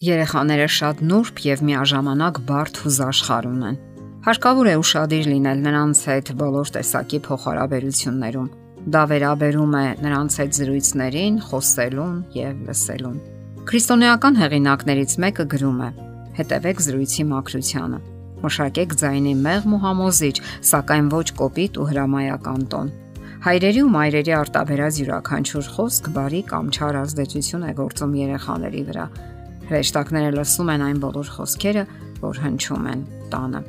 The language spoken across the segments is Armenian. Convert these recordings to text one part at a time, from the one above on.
Երեխաները շատ նուրբ եւ միաժամանակ բարդ ու զաշխար ունեն։ Հարկավոր է ուրախadir լինել նրանց հետ բոլոր տեսակի փոխհարաբերություններում։ Դա վերաբերում է նրանց հետ զրույցներին, խոսելուն եւ լսելուն։ Քրիստոնեական հեղինակներից մեկը գրում է. Հետևեք զրույցի մաքրությանը։ Մշակեք ձայնի մեղմ ու համոզիչ, սակայն ոչ կոպիտ ու հրամայական տոն։ Հայրերի ու մայրերի արտաբերած յուրաքանչյուր խոսք բարի կամ չար ազդեցություն է գործում երեխաների վրա Հրեշտակները լսում են այն բոլոր խոսքերը, որ հնչում են տանը։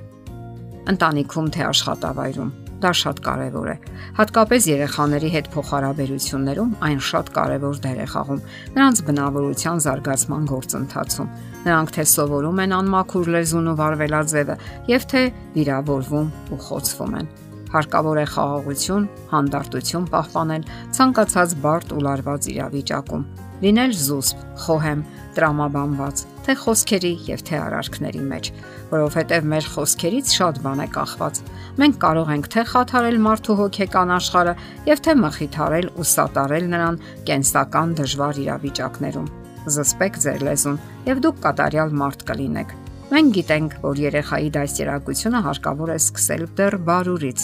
Ընտանիքում թե աշխատավայրում դա շատ կարևոր է։ Հատկապես երեխաների հետ փոխհարաբերություններում այն շատ կարևոր դեր է խաղում նրանց բնավորության զարգացման գործընթացում։ Նրանք թե սովորում են անմաքուր լեզուն ու վարվելաձևը, եւ թե վիրավորվում ու խոցվում են։ Հարկավոր է խաղաղություն, հանդարտություն պահպանել ցանկացած բարդ ու լարված իրավիճակում։ Լինել զուսպ, խոհեմ, տրամաբանված, թե խոսքերի եւ թե արարքների մեջ, որովհետեւ մեր խոսքերից շատ բան է կախված։ Մենք կարող ենք թե խաթարել մարդու հոգեկան աշխարհը եւ թե մխիթարել ու սատարել նրան կենսական դժվար իրավիճակներում։ Զսպեք ձեր լեզուն եւ դուք կատարյալ մարդ կլինեք։ Մենք գիտենք, որ երեխայի դաստիարակությունը հարկավոր է սկսել դեռ բարուրից։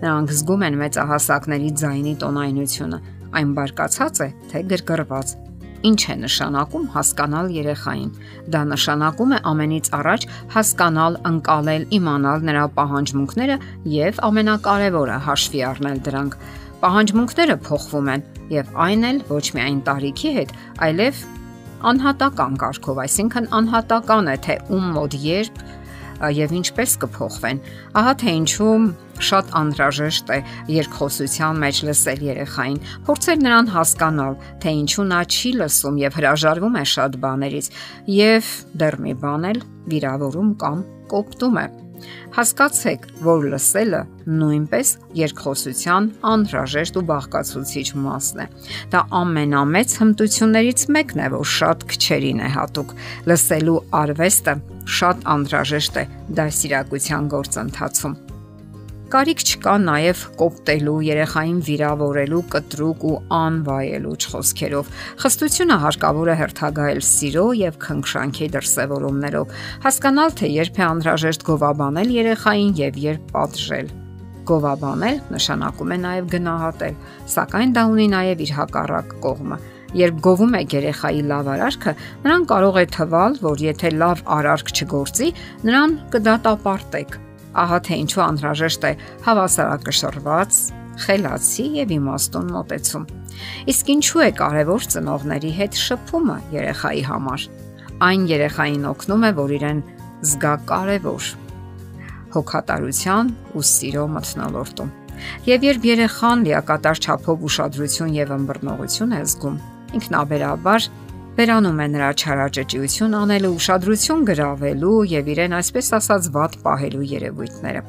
Նրանք զգում են մեծահասակների ձայնի տոնայնությունը, այն բարկացած է, թե գրգռված Ինչ է նշանակում հասկանալ երեխային։ Դա նշանակում է ամենից առաջ հասկանալ, ընկալել, իմանալ նրա պահանջմունքները եւ ամենակարևորը հաշվի առնել դրանք։ Պահանջմունքները փոխվում են եւ այն էլ ոչ միայն տարիքի հետ, այլև անհատական կարգով, այսինքն անհատական է թե ում մոդ երբ եւ ինչպես կփոխվեն։ Ահա թե ինչու շատ անհրաժեշտ է երկխոսության մեջ լսել երեխային, փորձել նրան հասկանալ, թե ինչու նա չի լսում եւ հրաժարվում է շատ բաներից եւ դեռ մի բան էլ վիրավորում կամ կոպտում է։ Հասկացեք, որ լսելը նույնպես երկխոսության անհրաժեշտ ու բաղկացուցիչ մասն է։ Դա ամենամեծ հմտություններից մեկն է, որ շատ քչերին է հատուկ։ Լսելու արվեստը շատ անհրաժեշտ է դասիրակության գործընթացում։ Կարիք չկա նաև կոպտելու, երեխային վիրավորելու, կտրուկ ու անվայելու խոսքերով։ Խստությունը հարկավոր է հերթագայել սիրո եւ քնքշանքի դրսևորումներով, հասկանալ թե երբ է անհրաժեշտ գովաբանել երեխային եւ երբ պատժել։ Գովաբանել նշանակում է նաև գնահատել, սակայն դա ունի նաև իր հակառակ կողմը։ Երբ գովում եք երեխայի լավ արարքը, նրան կարող է թվալ, որ եթե լավ արարք չգործի, նրան կդատապարտեք Ահա թե ինչու անհրաժեշտ է հավասարակշռված, խելացի եւ իմաստուն մոտեցում։ Իսկ ինչու է կարևոր ծնողների հետ շփումը երեխայի համար։ Այն երեխային օգնում է, որ իրեն զգա կարևոր հոգատարության ու սիրո մթնոլորտում։ Եվ երբ երեխան լիակատար չափով ուշադրություն եւ ըմբռնողություն է զգում, ինքնաբերաբար վերանում է նրա չարաճճիություն անելու, ուշադրություն գրավելու եւ իրեն այսպես ասած ված պահելու երևույթները։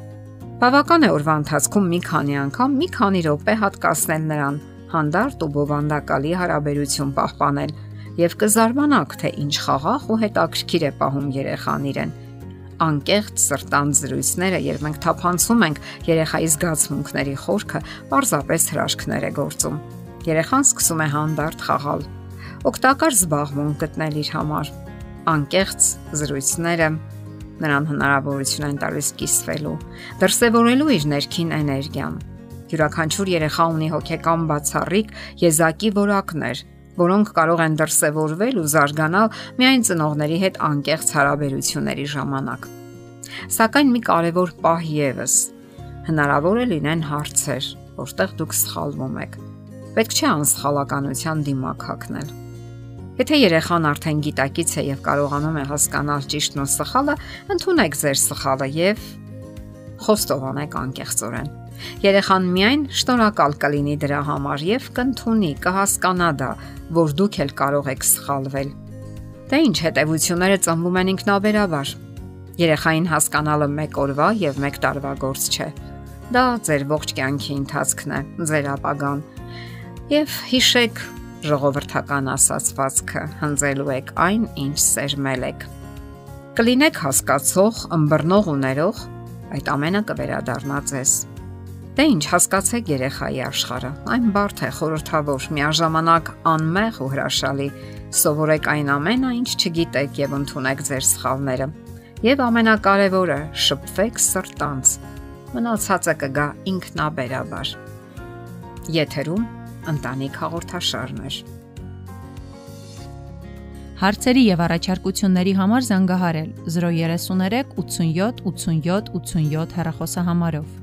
Բավական է օրվա ընթացքում մի քանի անգամ մի քանի րոպե հատկացնել նրան, հանդարտ ու բովանդակալի հարաբերություն պահպանել եւ կզարմանաք, թե ինչ խաղաղ ու հետաքրքիր է պահում երեխան իրեն անկեղծ սրտան զրույցները, երբ մենք թափանցում ենք երեխայի զգացմունքների խորքը, պարզապես հրաշքներ է գործում։ Երեխան սկսում է հանդարտ խաղալ, օգտակար զբաղմունք գտնել իր համար։ Անկեղծ զրույցները նրան հնարավորություն են տալիս կիսվելու, դրսևորելու իր ներքին էներգիան։ Յուրաքանչյուր երեխա ունի հոգեկան բացառիկ եզակի որակներ, որոնք կարող են դրսևորվել ու զարգանալ միայն ծնողների հետ անկեղծ հարաբերությունների ժամանակ։ Սակայն մի կարևոր պահ եւս հնարավոր է լինեն հարցեր, որտեղ դուք սխալվում եք։ Պետք չէ անսխալականության դիմակ հակնել Եթե երեխան արդեն գիտակից է եւ կարողանում է հասկանալ ճիշտն ու սխալը, ընդունեք ձեր սխալը եւ խոստովանեք անկեղծորեն։ Երեխան միայն շնորհակալ կլինի դրա համար եւ կընդունի, կհասկանա դա, որ դուք էլ կարող եք սխալվել։ Դե ինչ հետևությունները ծնվում են ինքնաբերաբար։ Երեխային հասկանալը մեկ օրվա եւ մեկ տարվա գործ չէ։ Դա ձեր ողջ կյանքի ընթացքն է, ձեր ապագան։ Եվ հիշեք, ժողովրդական ասացվածքը հնձելու եք այն, ինչ սերմել եք։ Կլինեք հասկացող, ըմբռնող ու ներող, այդ ամենը կվերադառնա ձեզ։ Դե ինչ հասկացեք երեխայի աշխարհը։ Այն բարդ է, խորթավոր, միաժամանակ անմեղ ու հրաշալի։ Սովորեք այն ամենը, ինչ չգիտեք եւ ընդունեք ձեր սխալները։ Եվ ամենակարևորը՝ շփվեք սրտանց։ Մնացածը կգա ինքնաբերաբար։ Եթերում ընտանիք հաղորդաշարներ։ Հարցերի եւ առաջարկությունների համար զանգահարել 033 87 87 87 հեռախոսահամարով։